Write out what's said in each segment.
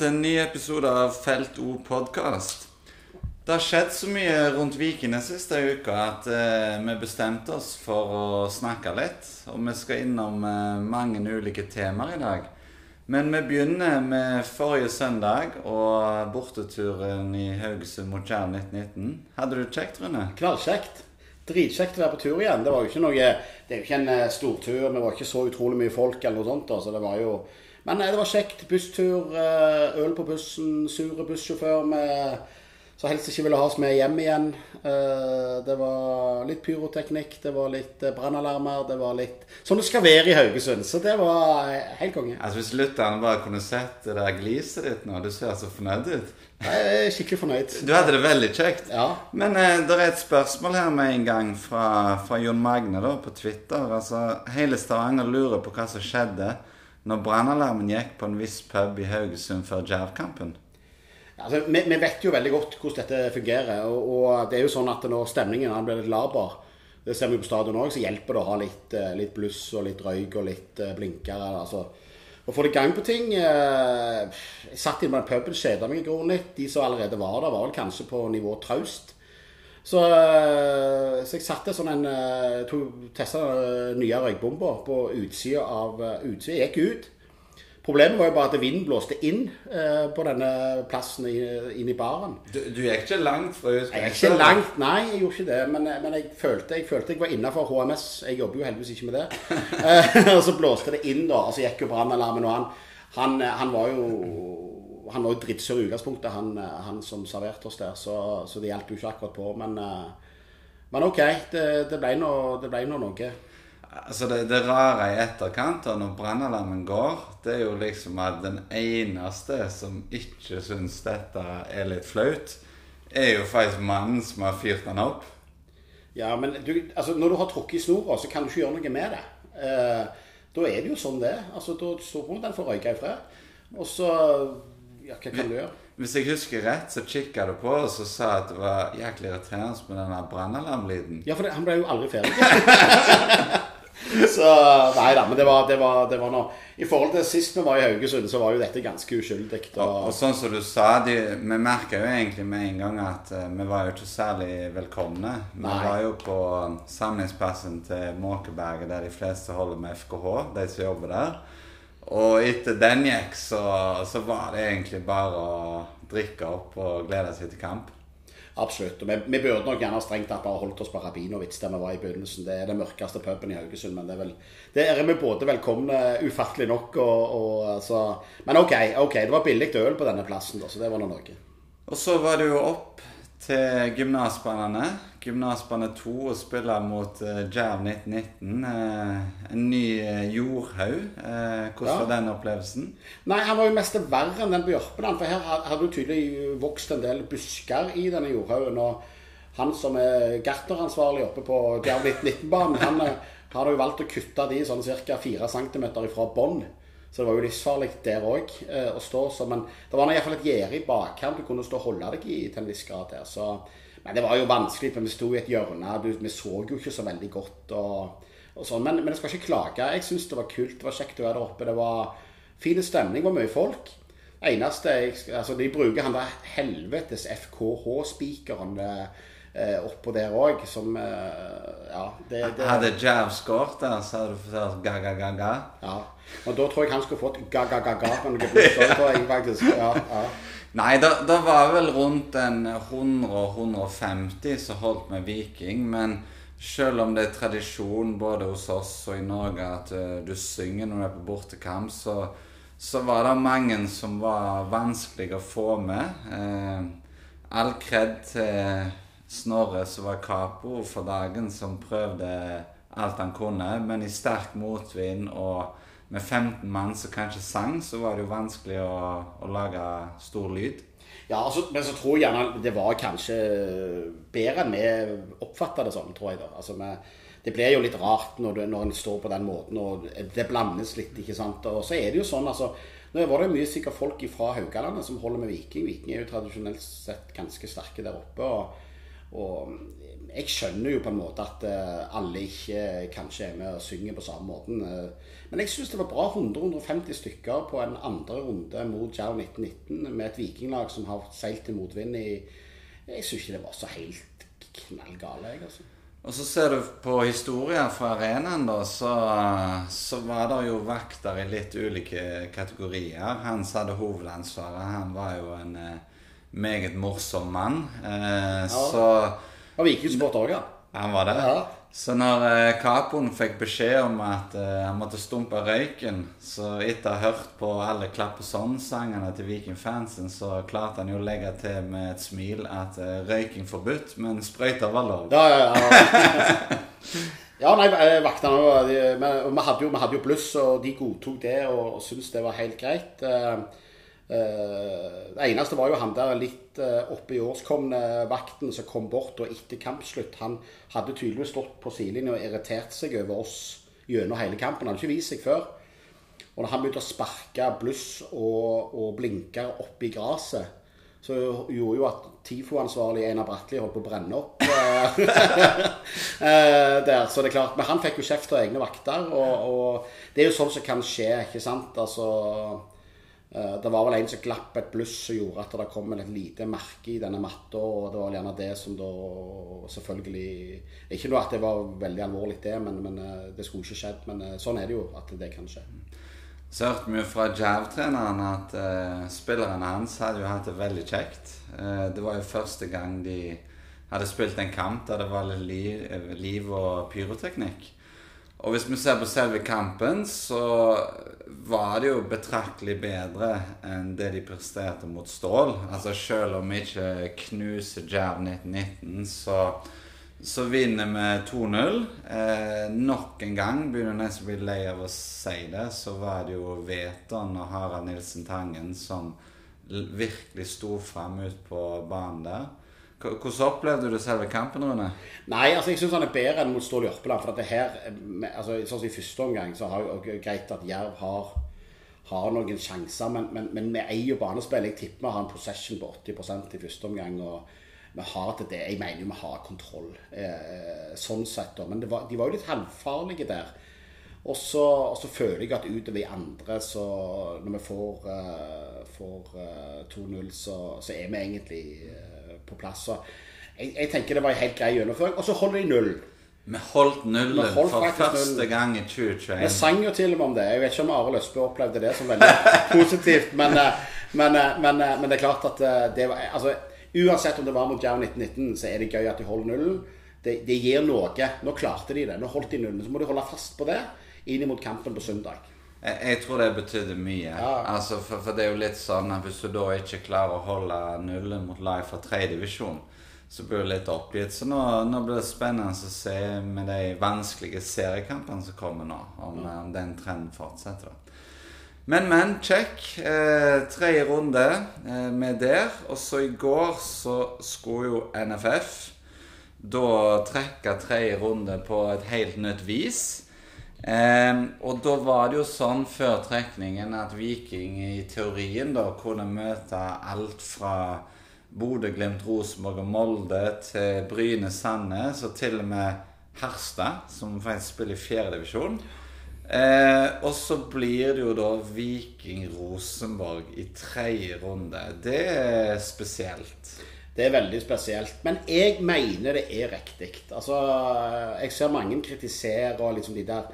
Til en ny episode av Felt O podkast. Det har skjedd så mye rundt Viken den siste uka at eh, vi bestemte oss for å snakke litt. Og vi skal innom eh, mange ulike temaer i dag. Men vi begynner med forrige søndag og borteturen i Haugesund mot Jerv 1919. Hadde du det kjekt, Rune? Knallkjekt. Dritkjekt å være på tur igjen. Det var jo ikke noe Det er jo ikke en eh, stortur. Vi var ikke så utrolig mye folk eller noe sånt. Altså, det var jo Men eh, det var kjekt. Busstur, eh, øl på bussen, sure bussjåfør så helst ikke ville ha oss med hjem igjen. Det var litt pyroteknikk, det var litt brannalarmer, det var litt Sånn det skal være i Haugesund. Så det var helt konge. Altså Hvis lytterne bare kunne sett det der gliset ditt nå, du ser så fornøyd ut. Jeg er skikkelig fornøyd. Du hadde det veldig kjekt. Ja. Men eh, det er et spørsmål her med en gang fra, fra Jon Magne da, på Twitter. Altså, Hele Stavanger lurer på hva som skjedde når brannalarmen gikk på en viss pub i Haugesund før Jerv-kampen. Altså, vi, vi vet jo veldig godt hvordan dette fungerer. Og, og det er jo sånn at når stemningen blir litt laber, det ser vi på stadion òg, så hjelper det å ha litt, eh, litt bluss og litt røyk og litt eh, blinkere. Altså. Og få det gang på ting. eh, Jeg satt inne på den puben, kjeda meg i grunnen litt. De som allerede var der, var vel kanskje på nivå traust. Så, eh, så jeg satte sånn en Testa den nye røykbomba på utsida av eh, utsida. Gikk ut. Problemet var jo bare at vinden blåste inn eh, på denne plassen i, inn i baren. Du, du gikk ikke langt fra Jeg gikk ikke langt, nei, jeg gjorde ikke det. Men, men jeg, følte, jeg følte jeg var innafor HMS. Jeg jobber jo heldigvis ikke med det. Eh, og så blåste det inn, da. Og så gikk jo brannalarmen. Og han, han, han var jo han var jo drittsur i utgangspunktet, han, han som serverte oss der. Så, så det hjalp jo ikke akkurat på. Men, eh, men OK, det, det ble nå det ble nå noe. Altså det, det rare i etterkant og når brannalarmen går, det er jo liksom at den eneste som ikke syns dette er litt flaut, er jo faktisk mannen som har fyrt den opp. Ja, men du, altså, når du har trukket i snora, så kan du ikke gjøre noe med det. Eh, da er det jo sånn det. Altså, da står den får røyke i fred. Og så Ja, hva kan du gjøre? Hvis jeg husker rett, så kikka du på og så sa at det var jæklig irriterende med den brannalarmlyden. Ja, for det, han ble jo aldri ferdig. så Nei da, men det var, det var, det var noe I forhold til sist vi var i Haugesund, så var jo dette ganske uskyldig. Og, og sånn som du sa, de, vi merka jo egentlig med en gang at uh, vi var jo ikke særlig velkomne. Vi Nei. var jo på samlingsplassen til Måkeberget, der de fleste holder med FKH, de som jobber der. Og etter den gikk, så, så var det egentlig bare å drikke opp og glede seg til kamp. Absolutt. Og vi, vi burde nok gjerne strengt tatt bare holdt oss på Rabinowitz, der vi var i begynnelsen. Det er den mørkeste puben i Haugesund, men det er vel Der er vi både velkomne, ufattelig nok, og, og altså Men OK, ok, det var billig øl på denne plassen, da, så det var nå noe. Og så var det jo opp til gymnasbanene. Gymnasbane 2 og spiller mot uh, Jerv 1919. Uh, en ny uh, jordhaug. Uh, hvordan Ja. var den opplevelsen? Nei, han var jo mest verre enn den på Jørpeland. For her hadde jo tydelig vokst en del busker i denne jordhaugen. Og han som er gartneransvarlig oppe på Jerv 1919-banen, han eh, har jo valgt å kutte de sånn ca. 4 cm fra bånn. Så det var jo livsfarlig der òg å stå. Så, men det var iallfall et gjerde i bakkant du kunne stå og holde deg i til en viss grad her. Så, men det var jo vanskelig, for vi sto i et hjørne. Du, vi så jo ikke så veldig godt. og og sånn, men, men jeg skal ikke klage. Jeg syns det var kult. Det var kjekt å være der oppe. Det var fin stemning, det var mye folk. Eneste jeg, altså De bruker han der helvetes FKH-spikeren eh, oppå der òg, som eh, Ja. Det, det, Hadde Jav skåret der, så hadde du fått ga-ga-ga-ga. ja. Og da tror jeg han skulle fått ga-ga-ga-ga på noe blusser, tror jeg faktisk. Ja, ja. Nei, det det var vel rundt en 100-150 som holdt med Viking. Men selv om det er tradisjon både hos oss og i Norge at eh, du synger når du er på bortekamp, så, så var det mange som var vanskelig å få med. Eh, all kred til Snorre som var kapo for dagen, som prøvde alt han kunne. Men i sterk motvind og med 15 mann som kanskje sang, så var det jo vanskelig å, å lage stor lyd. Ja, altså, men så tror jeg gjerne det var kanskje bedre enn vi oppfatta det sånn, tror jeg. da. Altså, med, det blir jo litt rart når, du, når en står på den måten, og det blandes litt. ikke sant? Og så er det jo sånn, altså Nå var det mye sikkert folk fra Haugalandet som holder med Viking. Viking er jo tradisjonelt sett ganske sterke der oppe. og og jeg skjønner jo på en måte at uh, alle ikke kanskje er med og synger på samme måten. Uh, men jeg syns det var bra 100-150 stykker på en andre runde mot Jerv 1919 med et vikinglag som har seilt til motvind i Jeg syns ikke det var så helt knallgale, jeg, altså. Og så ser du på historien fra arenaen, da, så, så, var det jo vakter i litt ulike kategorier. Han som hadde hovedansvaret, han var jo en eh, meget morsom mann. Eh, ja. Så Var vikingsport òg, ja. Han var det? Ja. Så når eh, Capoen fikk beskjed om at eh, han måtte stumpe røyken, så etter å ha hørt på alle Klapp og sånn-sangene til Viking-fansen, så klarte han jo å legge til med et smil at eh, røyking forbudt, men sprøyter var lov. Ja, ja, ja. ja nei, eh, vaktene òg. vi, hadde jo, vi hadde jo bluss, og de godtok det og, og syntes det var helt greit. Eh, Eh, det eneste var jo han der litt uh, oppe i årskomne vakten som kom bort og etter kampslutt. Han hadde tydeligvis stått på sidelinja og irritert seg over oss gjennom hele kampen. Han hadde ikke vist seg før. Og når han begynte å sparke bluss og, og opp i gresset, så gjorde jo at TIFO-ansvarlig Einar Bratli holdt på å brenne opp uh, der. Så det er klart, Men han fikk jo kjeft av egne vakter, og, og det er jo sånn som kan skje, ikke sant. Altså Eh, det var vel en som glapp et bluss som gjorde at det kom et lite merke i denne matta. Og det var gjerne det som da selvfølgelig Ikke noe at det var veldig alvorlig, det, men, men eh, det skulle ikke skjedd. Men eh, sånn er det jo at det kan skje. Så hørte vi jo fra Jav-treneren at uh, spillerne hans hadde jo hatt det veldig kjekt. Uh, det var jo første gang de hadde spilt en kamp der det var litt liv, liv og pyroteknikk. Og hvis vi ser på selve kampen, så var det jo betraktelig bedre enn det de presterte mot Stål. Altså Selv om vi ikke knuser Jerv 1919, så, så vinner vi 2-0. Eh, nok en gang begynner jeg nesten å bli lei av å si det, så var det jo Veton og Harald Nilsen Tangen som virkelig sto fram ut på banen der. Hvordan opplevde du selve kampen, Rune? Nei, altså Jeg syns han er bedre enn mot Stål Jørpeland. For at det her, altså sånn som I første omgang så har jo greit at Jerv har, har noen sjanser, men, men, men vi eier banespill. Jeg tipper vi har en possession på 80% i første omgang. og vi har til det, Jeg mener jo vi har kontroll, eh, sånn sett. Men var, de var jo litt halvfarlige der. Og så, føler jeg at utover i andre, så når vi får, uh, får uh, 2-0, så, så, er vi egentlig uh, på plass. Så jeg, jeg, tenker det var en helt grei gjennomføring. Og så holder de null. Vi holdt nullen holdt for første nullen. gang i 2021. Vi sang jo til og med om det. Jeg vet ikke om Arild Østbø opplevde det som veldig positivt. Men, eh, men, eh, men, eh, men, det er klart at det var altså, Uansett om det var mot Jerv 1919, så er det gøy at de holder nullen. Det, det, gir noe. Nå klarte de det. Nå holdt de nullen. Så må de holde fast på det inn mot kampen på søndag. Jeg, jeg tror det betydde mye. Ja. Altså, for, for, det er jo litt sånn at hvis du da ikke klarer å holde nullen mot lag fra tredjedivisjon, så blir du litt oppgitt. Så nå, nå, blir det spennende å se med de vanskelige seriekampene som kommer nå, om, mm. om den trenden fortsetter. Men, men, check. Eh, tredje runde eh, med der. Og så i går så skulle jo NFF da trekke tredje runde på et helt nytt vis. Eh, og da var det jo sånn før trekningen at Viking i teorien da kunne møte alt fra Bodø, Glimt, Rosenborg og Molde til Bryne, Sandnes og til og med Harstad, som faktisk spiller i fjerdedivisjon. Eh, og så blir det jo da Viking-Rosenborg i tredje runde. Det er spesielt. Det er veldig spesielt. Men jeg mener det er riktig. Altså, jeg ser mange kritisere liksom de der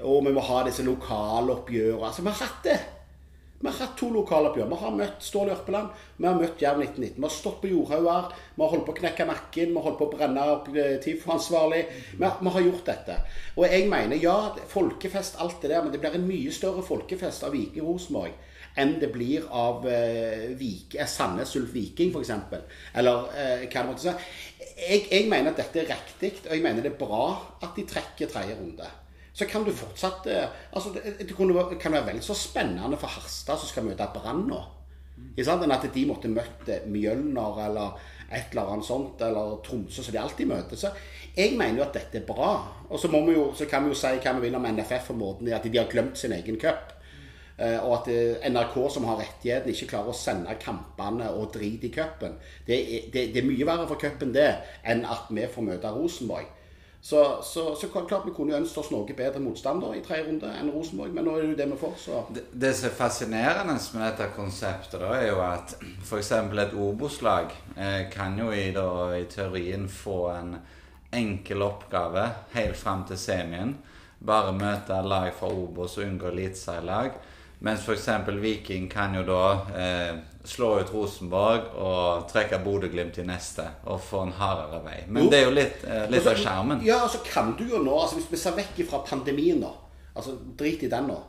og vi må ha disse lokaloppgjørene. Altså, vi har hatt det. Vi har hatt to lokaloppgjør. Vi har møtt Stål Jørpeland, vi har møtt Jerv 1919. Vi har stått på jordhauger, vi har holdt på å knekke nakken, vi har holdt på å brenne opp eh, TIFO-ansvarlig. Vi, vi, har gjort dette. Og jeg mener, ja, folkefest, alt det der, men det blir en mye større folkefest av Viking Rosenborg enn det blir av eh, Vik, eh, Sandnes Ulf Viking, f.eks. Eller eh, hva det måtte si. Jeg, jeg mener at dette er riktig, og jeg mener det er bra at de trekker tredje runde så kan du fortsatt eh, altså Det, det kunne, kan være vel så spennende for Harstad som skal møte Brann nå. Enn at de måtte møtt Mjølner eller et eller annet sånt, eller Tromsø, som de alltid møter. Så jeg mener jo at dette er bra. Og så, jo, så kan vi jo si hva vi vil om NFF og måten at de har glemt sin egen cup. Eh, og at eh, NRK, som har rettigheten, ikke klarer å sende kampene og drit i cupen. Det, det, det er mye verre for cupen det enn at vi får møte Rosenborg. Så, så, så klart vi kunne jo ønsket oss noe bedre motstander i tredje runde enn Rosenborg, men nå er det jo det vi får, så Det, det som er fascinerende med dette konseptet, da, er jo at f.eks. et Obos-lag eh, kan jo i, da, i teorien få en enkel oppgave helt fram til semien. Bare møte lag fra Obos og unngå eliteserielag. Mens f.eks. Viking kan jo da eh, slå ut Rosenborg og trekker Bodø-Glimt i neste og får en hardere vei. Men Jo. det er jo litt, eh, litt av skjermen. Ja, altså kan du jo nå altså Hvis vi ser vekk fra pandemien nå, altså drit i den nå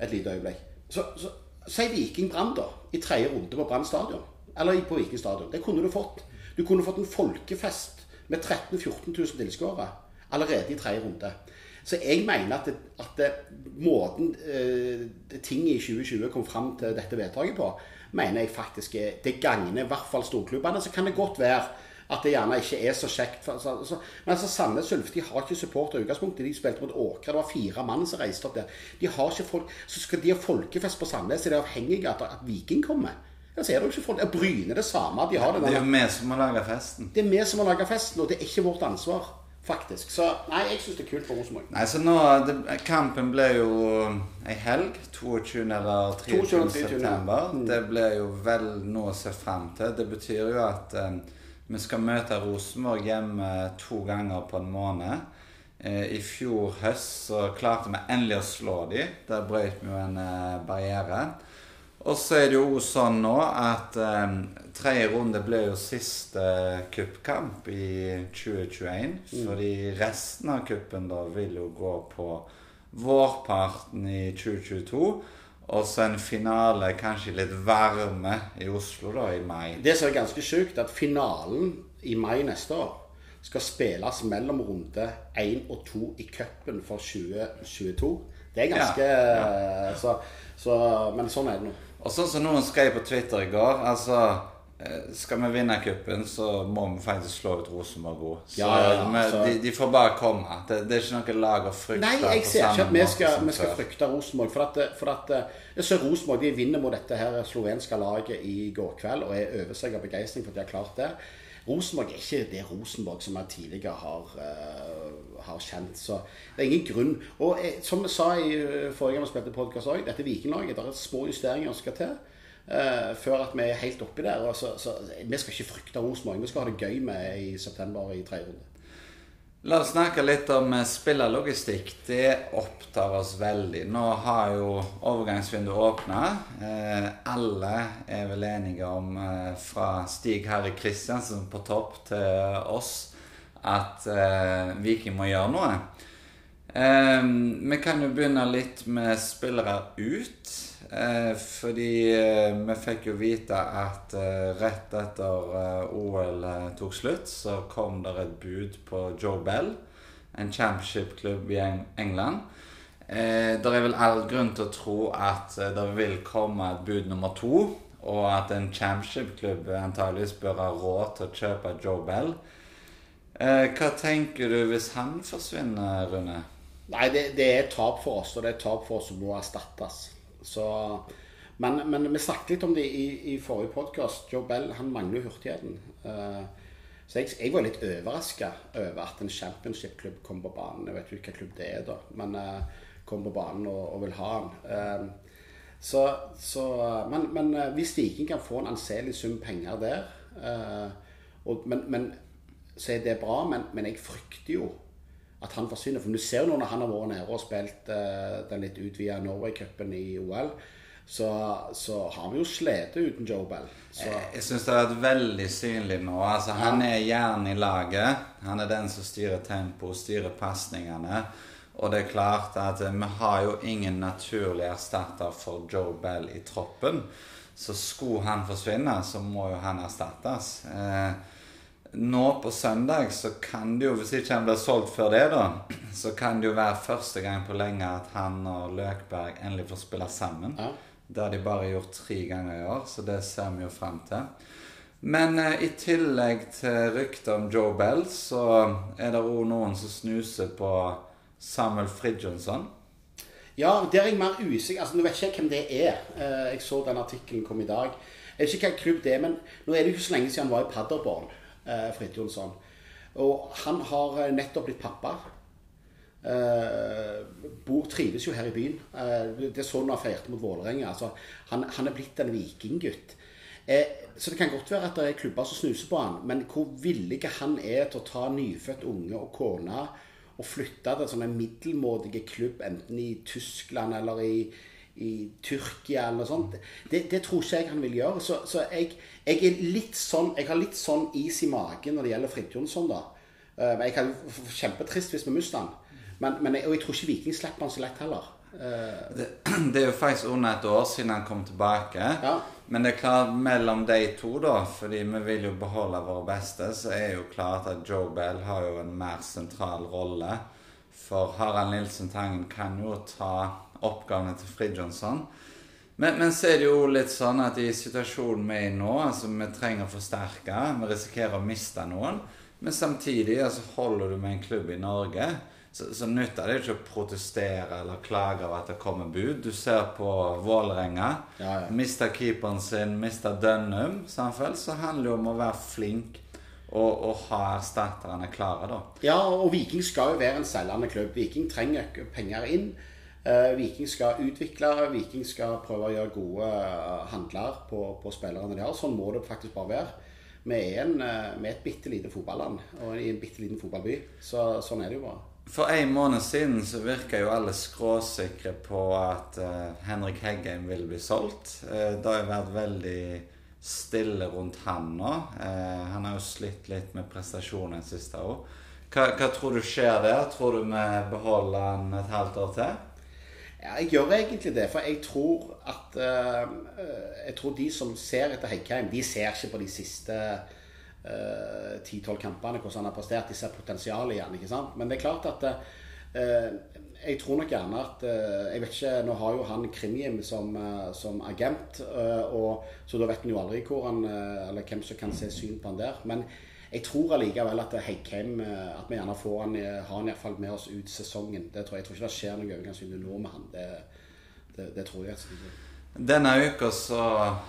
et lite øyeblikk Så, så Si Viking Brann, da. I tredje runde på Brann stadion. Eller på Viking stadion. Det kunne du fått. Du kunne fått en folkefest med 13 000-14 000 tilskuere allerede i tredje runde. Så jeg mener at, det, at det, måten eh, ting i 2020 kom fram til dette vedtaket på, mener jeg faktisk er Det gagner i hvert fall storklubbene. Så kan det godt være at det gjerne ikke er så kjekt. Men altså, Sandnes Ulf de har ikke supporter i utgangspunktet. De spilte mot Åkra. Det var fire mann som reiste opp der. De har ikke folk, Så skal de ha folkefest på Sandnes, er de avhengige av at, at Viking kommer. Altså, er det jo ikke folk. Bryne det samme. De har det, Det er jo vi som må lage festen. det er vi som har laga festen, og det er ikke vårt ansvar, faktisk. Så nei, jeg syns det er kult for Rosenborg. Nei, så nå, det, Kampen ble jo ei helg. 22. eller 23. 22., september. Det ble jo vel noe å se fram til. Det betyr jo at eh, vi skal møte Rosenborg hjemme to ganger på en måned. Eh, I fjor høst så klarte vi endelig å slå dem. Der brøt vi jo en eh, barriere. Og så er det jo sånn nå at eh, tredje runde ble jo siste cupkamp i 2021. Fordi resten av cupen da vil jo gå på vårparten i 2022. Og så en finale kanskje litt varme i Oslo da i mai. Det som er ganske sjukt, at finalen i mai neste år skal spilles mellom runde 1 og 2 i cupen for 2022. Det er ganske Så, så, Men sånn er det nå. Og sånn som noen skrev på Twitter i går altså eh, skal vi vinne cupen, så må vi faktisk slå ut Rosenborg òg. Ja, ja, ja, altså- de, de får bare komme. Det, det er ikke noe lag å frykte. Nei, jeg ser ikke at vi skal, vi skal frykte Rosenborg. For at, for at jeg ser Rosenborg de vinner mot dette her slovenske laget i går kveld og er over seg av begeistring for at de har klart det. Rosenborg er ikke det Rosenborg som jeg tidligere har, uh, har kjent. Så det er ingen grunn. Og eh, som vi sa i eh, forrige gang vi spilte podkast òg, dette Vikinglaget, det er små justeringer som skal til. Uh, før at vi er helt oppi der. Så, så, vi skal ikke frykte Rosenborg. Vi skal ha det gøy med i september i tredje runde. La oss snakke litt om eh, spillerlogistikk. Det opptar oss veldig. Nå har jo overgangsvinduet åpna. Eh, alle er vel enige om, eh, fra Stig Harry Kristiansen på topp til oss, at eh, Viking må gjøre noe. Eh, vi kan jo begynne litt med spillere ut. Eh, fordi eh, vi fikk jo vite at eh, rett etter eh, OL eh, tok slutt, så kom det et bud på Joe Bell, en championship-klubb i Eng England. Eh, det er vel all grunn til å tro at det vil komme et bud nummer to, og at en championship-klubb antageligvis bør ha råd til å kjøpe Joe Bell. Hva tenker du hvis han forsvinner, Rune? Nei, det, det er tap for oss, og det er et tap for oss som må erstattes. Så, men, men vi snakket litt om det i, i forrige podkast. Joe Bell han mangler hurtigheten. Eh, så jeg, jeg var litt overraska over at en championship-klubb kom på banen. Jeg vet ikke hvilken klubb det er, da, men eh, kom på banen og, og vil ha han. Eh, så, så, men, men hvis Viking kan få en anselig sum penger der og, men, men, Så er det bra, men, men jeg frykter jo at han forsvinner. For du ser jo nå når han har vært nede og spilt uh, den litt utvida Norway-cupen i OL, så, så har vi jo slitt uten Joe Bell. Så, Jeg syns det har vært veldig synlig nå. Altså, han er hjernen i laget. Han er den som styrer tempo, styrer pasningene. Og det er klart at eh, vi har jo ingen naturlig erstatter for Joe Bell i troppen. Så skulle han forsvinne, så må jo han erstattes. Eh, nå på søndag så kan det jo, hvis ikke han blir solgt før det, da, så kan det jo være første gang på lenge at han og Løkberg endelig får spille sammen. Ja. Det har de bare gjort tre ganger i år, så det ser vi jo frem til. Men eh, i tillegg til ryktet om Joe Bell, så er det òg noen som snuser på Samuel Fridjonsson. Ja, der er jeg mer usikker. Altså, Nå vet ikke jeg hvem det er. Eh, Jeg så den artikkelen kom i dag. Jeg vet ikke hva klubb det er, men nå er det jo ikke så lenge siden han var i Paderborn, eh, Fridtjonsson. Og han har eh, nettopp blitt pappa. Eh, bor, trives jo her i byen. Eh, det er sånn han feirte mot Vålerenga. Altså, han, han er blitt en vikinggutt. Eh, så det kan godt være at det er klubber som snuser på han, men hvor villig han er til å ta nyfødt unge og kone og flytte til en sånn middelmådig klubb, enten i Tyskland eller i, i Tyrkia eller noe sånt, det, det tror ikke jeg han vil gjøre. Så, så jeg, jeg, er sånn, jeg har litt sånn is i magen når det gjelder Fridtjonsson, da. Eh, men jeg kan kjempetrist hvis vi mister han. Men, men jeg, og jeg tror ikke Viking slipper han så lett heller. Eh, Det, det er jo faktisk under et år siden han kom tilbake. Ja. Men det er klart mellom de to, da, fordi vi vil jo beholde våre beste, så er jo klart at Joe Bell har jo en mer sentral rolle. For Harald Nilsen Tangen kan jo ta oppgavene til Fridtjonsson. Men, men så er det jo litt sånn at i situasjonen vi er i nå, altså vi trenger å forsterke, vi risikerer å miste noen, men samtidig altså holder du med en klubb i Norge, så, så nytter det ikke å protestere eller klage over at det kommer bud. Du ser på Vålerenga. Ja, ja. Mista keeperen sin, mista Dønnum. Samtidig så handler det om å være flink og, og ha erstatterne klare, da. Ja, og Viking skal jo være en selgende klubb. Viking trenger penger inn. Eh, Viking skal utvikle, Viking skal prøve å gjøre gode eh, handler på, på spillerne de har. Sånn må det faktisk bare være. Vi er, en, eh, vi et bitte lite fotballand og i en bitte liten fotballby. Så sånn er det jo bare. For en måned siden så virka jo alle skråsikre på at uh, Henrik Heggheim ville bli solgt. Uh, det har jo vært veldig stille rundt han nå. Uh, han har jo slitt litt med prestasjonen siste år. Hva, hva tror du skjer der? Tror du vi beholder han et halvt år til? Ja, jeg gjør egentlig det, for jeg tror at eh, Jeg tror de som ser etter Heggheim, de ser ikke på de siste eh, 10-12 kampene hvordan han har prestert. De ser potensialet igjen, ikke sant. Men det er klart at uh, jeg tror nok gjerne at Jeg vet ikke, Nå har jo han Krimjim som, som agent, og, så da vet en jo aldri hvor han, eller hvem som kan se syn på han der. Men jeg tror allikevel at Heggheim eh, At vi gjerne får han, eh, har han i hvert fall med oss ut sesongen. Det tror jeg, jeg tror ikke det skjer noe overgangsvindu nå med han. Det, det, det tror jeg. Ikke. Denne uka så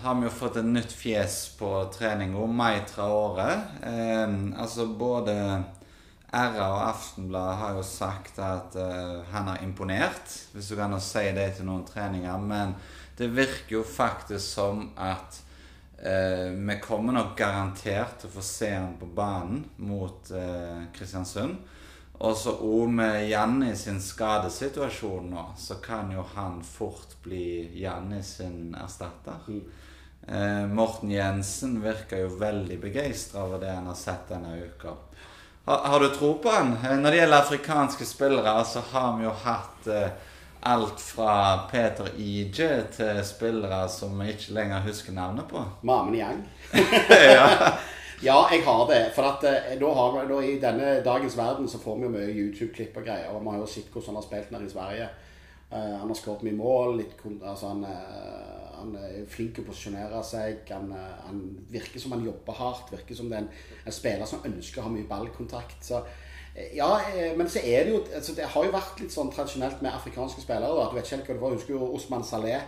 har vi jo fått et nytt fjes på trening. Og Mai Traore. Eh, altså både RA og Aftenbladet har jo sagt at eh, han har imponert, hvis du kan si det til noen treninger. Men det virker jo faktisk som at eh, vi kommer nok garantert til å få se han på banen mot eh, Kristiansund. Og så òg med Janni sin skadesituasjon nå, så kan jo han fort bli Janni sin erstatter. Eh, Morten Jensen virker jo veldig begeistra over det han har sett denne uka. Har, har du tro på han? Eh, Når det gjelder afrikanske spillere, så har vi jo hatt eh, alt fra Peter Ije til spillere som vi ikke lenger husker navnet på. Mamen Yang. ja. Ja, jeg har det. For at eh, da har da I denne dagens verden så får vi jo mye YouTube-klipp og greier. Og vi har jo sett hvordan han har spilt nede i Sverige. Uh, han har skåret mye mål. Litt, altså han, uh, han er flink til å posisjonere seg. Han, uh, han virker som han jobber hardt. Virker som det er en, en spiller som ønsker å ha mye ballkontakt. Så ja, eh, men så er det jo altså Det har jo vært litt sånn tradisjonelt med afrikanske spillere. da, Du vet ikke helt hva det var. Husker jo Osman Saleh.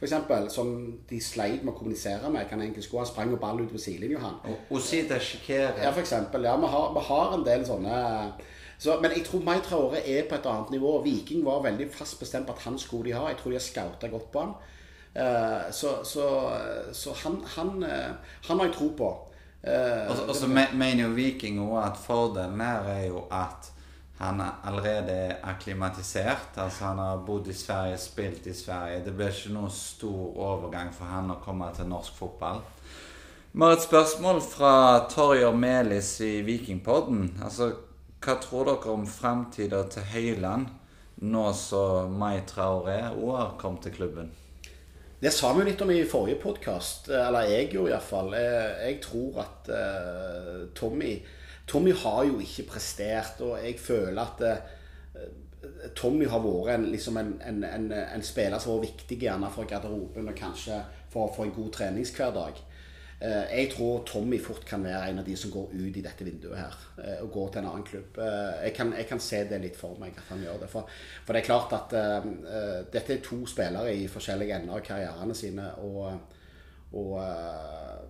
Eksempel, som de sleit med å kommunisere med. Kan egentlig sko. Han sprang jo ball ut på sidelinja, han. Og Osita Shikere. Ja, eksempel. Ja, vi har, vi har en del sånne så, Men jeg tror Mai Traore er på et annet nivå. Viking var veldig fast bestemt på at han skulle de ha. Jeg tror de har scouta godt på han. Eh, så så, så han, han, eh, han har jeg tro på. Eh, Og så- mener jo Viking òg at fordelen her er jo at han er allerede er akklimatisert. Altså han har bodd i Sverige, spilt i Sverige. Det blir ikke noen stor overgang for han å komme til norsk fotball. Vi har et spørsmål fra Torjer Melis i Vikingpodden. Altså, hva tror dere om framtida til Høyland nå som Mai Traoré òg har kommet til klubben? Det sa vi jo litt om i forrige podkast, eller jeg gjorde iallfall. Jeg tror at uh, Tommy Tommy har jo ikke prestert, og jeg føler at uh, Tommy har vært en, liksom en, en, en spiller som har vært viktig gjerne for garderoben og kanskje for å få en god treningshverdag. Eh, jeg tror Tommy fort kan være en av de som går ut i dette vinduet her. eh, Og går til en annen klubb. Eh, Jeg kan, jeg kan se det litt for meg at han gjør det. For, for det er klart at eh, dette er to spillere i forskjellige ender av karrierene sine. Og, og uh...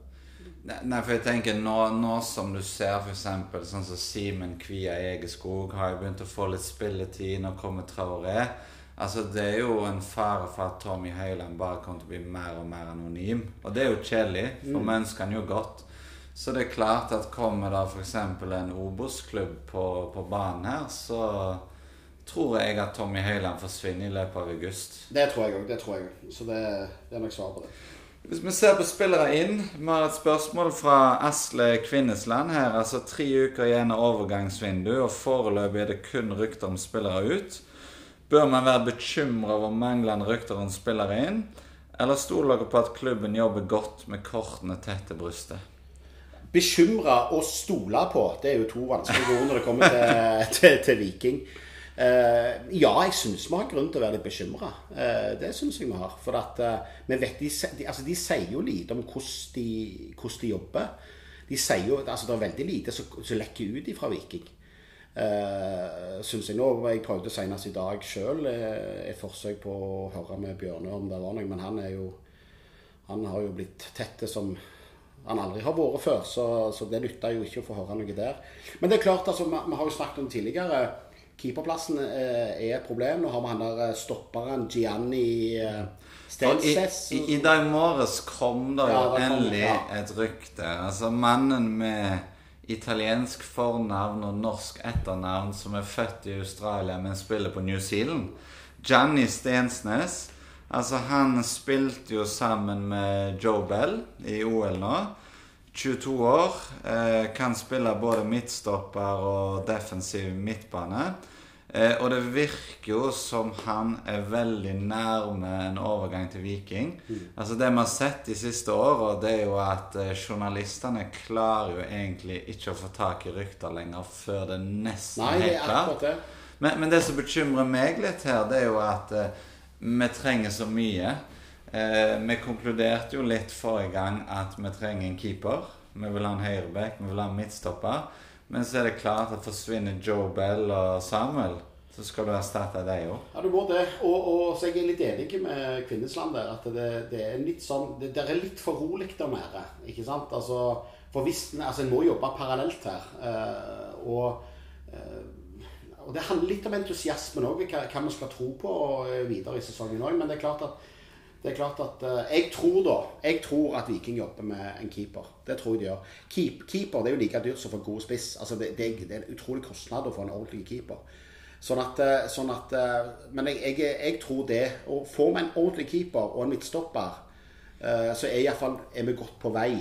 Nei, for jeg tenker nå, nå som du ser f.eks. sånn som Simen Kvia Egeskog har begynt å få litt spilletid. Nå kommer Traoré. Altså, Det er jo en fare for at Tommy Høiland bare kommer til å bli mer og mer anonym. Og det er jo kjedelig, for vi ønsker han jo godt. Så det er klart at kommer det f.eks. en Obos-klubb på, på banen her, så tror jeg at Tommy Høiland forsvinner i løpet av august. det tror jeg òg. Det tror jeg òg. Så det, det er nok svar på det. Hvis vi ser på spillere inn Vi har et spørsmål fra Asle Kvinnesland her. Altså tre uker igjen av overgangsvindu, og foreløpig er det kun rykter om spillere ut. Bør man være bekymra over manglende rykter om spillere inn? Eller stoler dere på at klubben jobber godt med kortene tett til brystet? Bekymra og stole på, det er jo to vanskelige ord når det kommer til, til, til Viking. Uh, ja, jeg syns vi har grunn til å være litt bekymra. Uh, det syns jeg vi har. For at uh, vi vet, de, de, altså, de sier jo lite om hvordan de, hvordan de jobber. De sier jo, altså Det er veldig lite som, som lekker ut fra Viking. Uh, synes jeg nå, Jeg prøvde senest i dag sjøl et forsøk på å høre med Bjørne om det var noe, men han er jo han har jo blitt tette som han aldri har vært før, så, så det nytta jo ikke å få høre noe der. Men det er klart, altså, vi, vi har jo snakket om tidligere. Keeperplassen eh, er et problem. Nå har vi han der eh, stopperen Gianni eh, Og I, i, I dag morges kom det jo Ja, endelig ja. et rykte. Altså Mannen med italiensk fornavn og norsk etternavn som er født i Australia, men spiller på New Zealand. Gianni Stensnes. Altså Han spilte jo sammen med Joe Bell i OL nå. 22 år. Eh, kan spille både midtstopper og defensiv midtbane. Eh, og det virker jo som han er veldig nærme en overgang til Viking. Altså Det vi har sett de siste åra, det er jo at eh, journalistene klarer jo egentlig ikke å få tak i rykter lenger før det nesten Nei, det er klart. det. Men, men det som bekymrer meg litt her, det er jo at eh, vi trenger så mye. Eh, vi konkluderte jo litt forrige gang at vi trenger en keeper. Vi vil ha en høyreback, vi vil ha en midtstopper. Men så er det klart at forsvinner Joe Bell og Samuel, så skal du erstatte dem òg. Ja, du må det. Og, og så jeg litt enig med Kvinnesland der. At det, det er litt sånn Det, det er litt for rolig der nede. Ikke sant? Altså, for hvis Altså, en må jobbe parallelt her. Eh, og eh, og det handler litt om entusiasmen òg, hva, hva vi skal tro på eh, videre i sesongen òg. Men det er klart at det er klart at eh, Jeg tror da Jeg tror at Viking jobber med en keeper. Det tror jeg de gjør. Keep, keeper det er jo like dyrt som for god spiss. Altså det, det, er- det er en utrolig kostnad å få en ordentlig keeper. Sånn at, eh, sånn at eh, Men jeg, jeg, jeg tror det. Og får vi en ordentlig keeper og en midtstopper, så er, i fall, er vi godt på vei.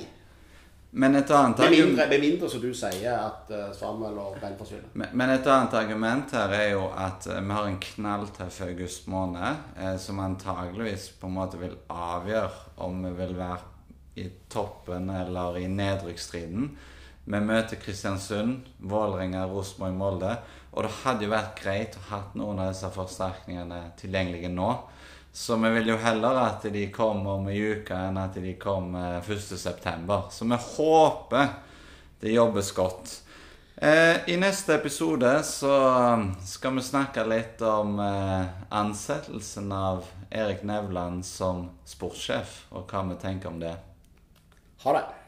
Men et annet Med mindre, med mindre som du sier, at eh, Samuel og Ben forsvinner. Men men et annet argument her er jo at eh, vi har en knalltøff august måned eh, som antageligvis på en måte vil avgjøre om vi vil være i toppen eller i nedrykksstriden. Vi møter Kristiansund, Vålerenga, Rosenborg, Molde. Og det hadde jo vært greit å ha noen av disse forsterkningene tilgjengelige nå. Så vi vil jo heller at de kommer om ei uke enn at de kommer 1.9. Så vi håper det jobbes godt. Eh, I neste episode så skal vi snakke litt om eh, ansettelsen av Erik Nevland som sportssjef, og hva vi tenker om det. Ha det.